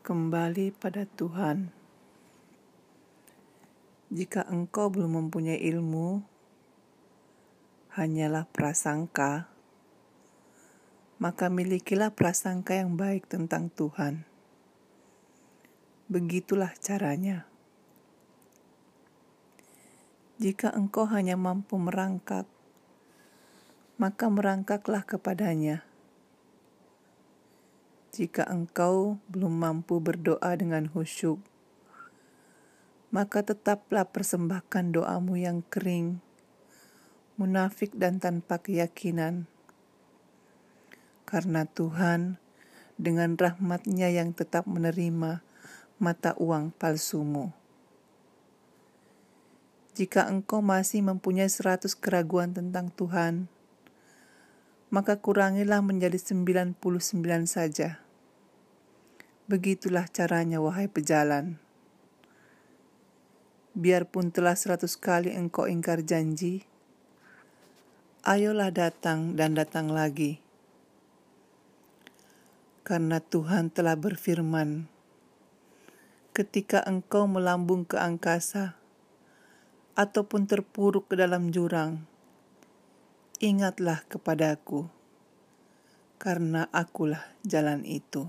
kembali pada Tuhan. Jika engkau belum mempunyai ilmu, hanyalah prasangka, maka milikilah prasangka yang baik tentang Tuhan. Begitulah caranya. Jika engkau hanya mampu merangkak, maka merangkaklah kepadanya jika engkau belum mampu berdoa dengan khusyuk, maka tetaplah persembahkan doamu yang kering, munafik dan tanpa keyakinan. Karena Tuhan dengan rahmatnya yang tetap menerima mata uang palsumu. Jika engkau masih mempunyai seratus keraguan tentang Tuhan, maka kurangilah menjadi 99 saja. Begitulah caranya wahai pejalan. Biarpun telah seratus kali engkau ingkar janji, ayolah datang dan datang lagi. Karena Tuhan telah berfirman, ketika engkau melambung ke angkasa, ataupun terpuruk ke dalam jurang, ingatlah kepadaku, karena akulah jalan itu.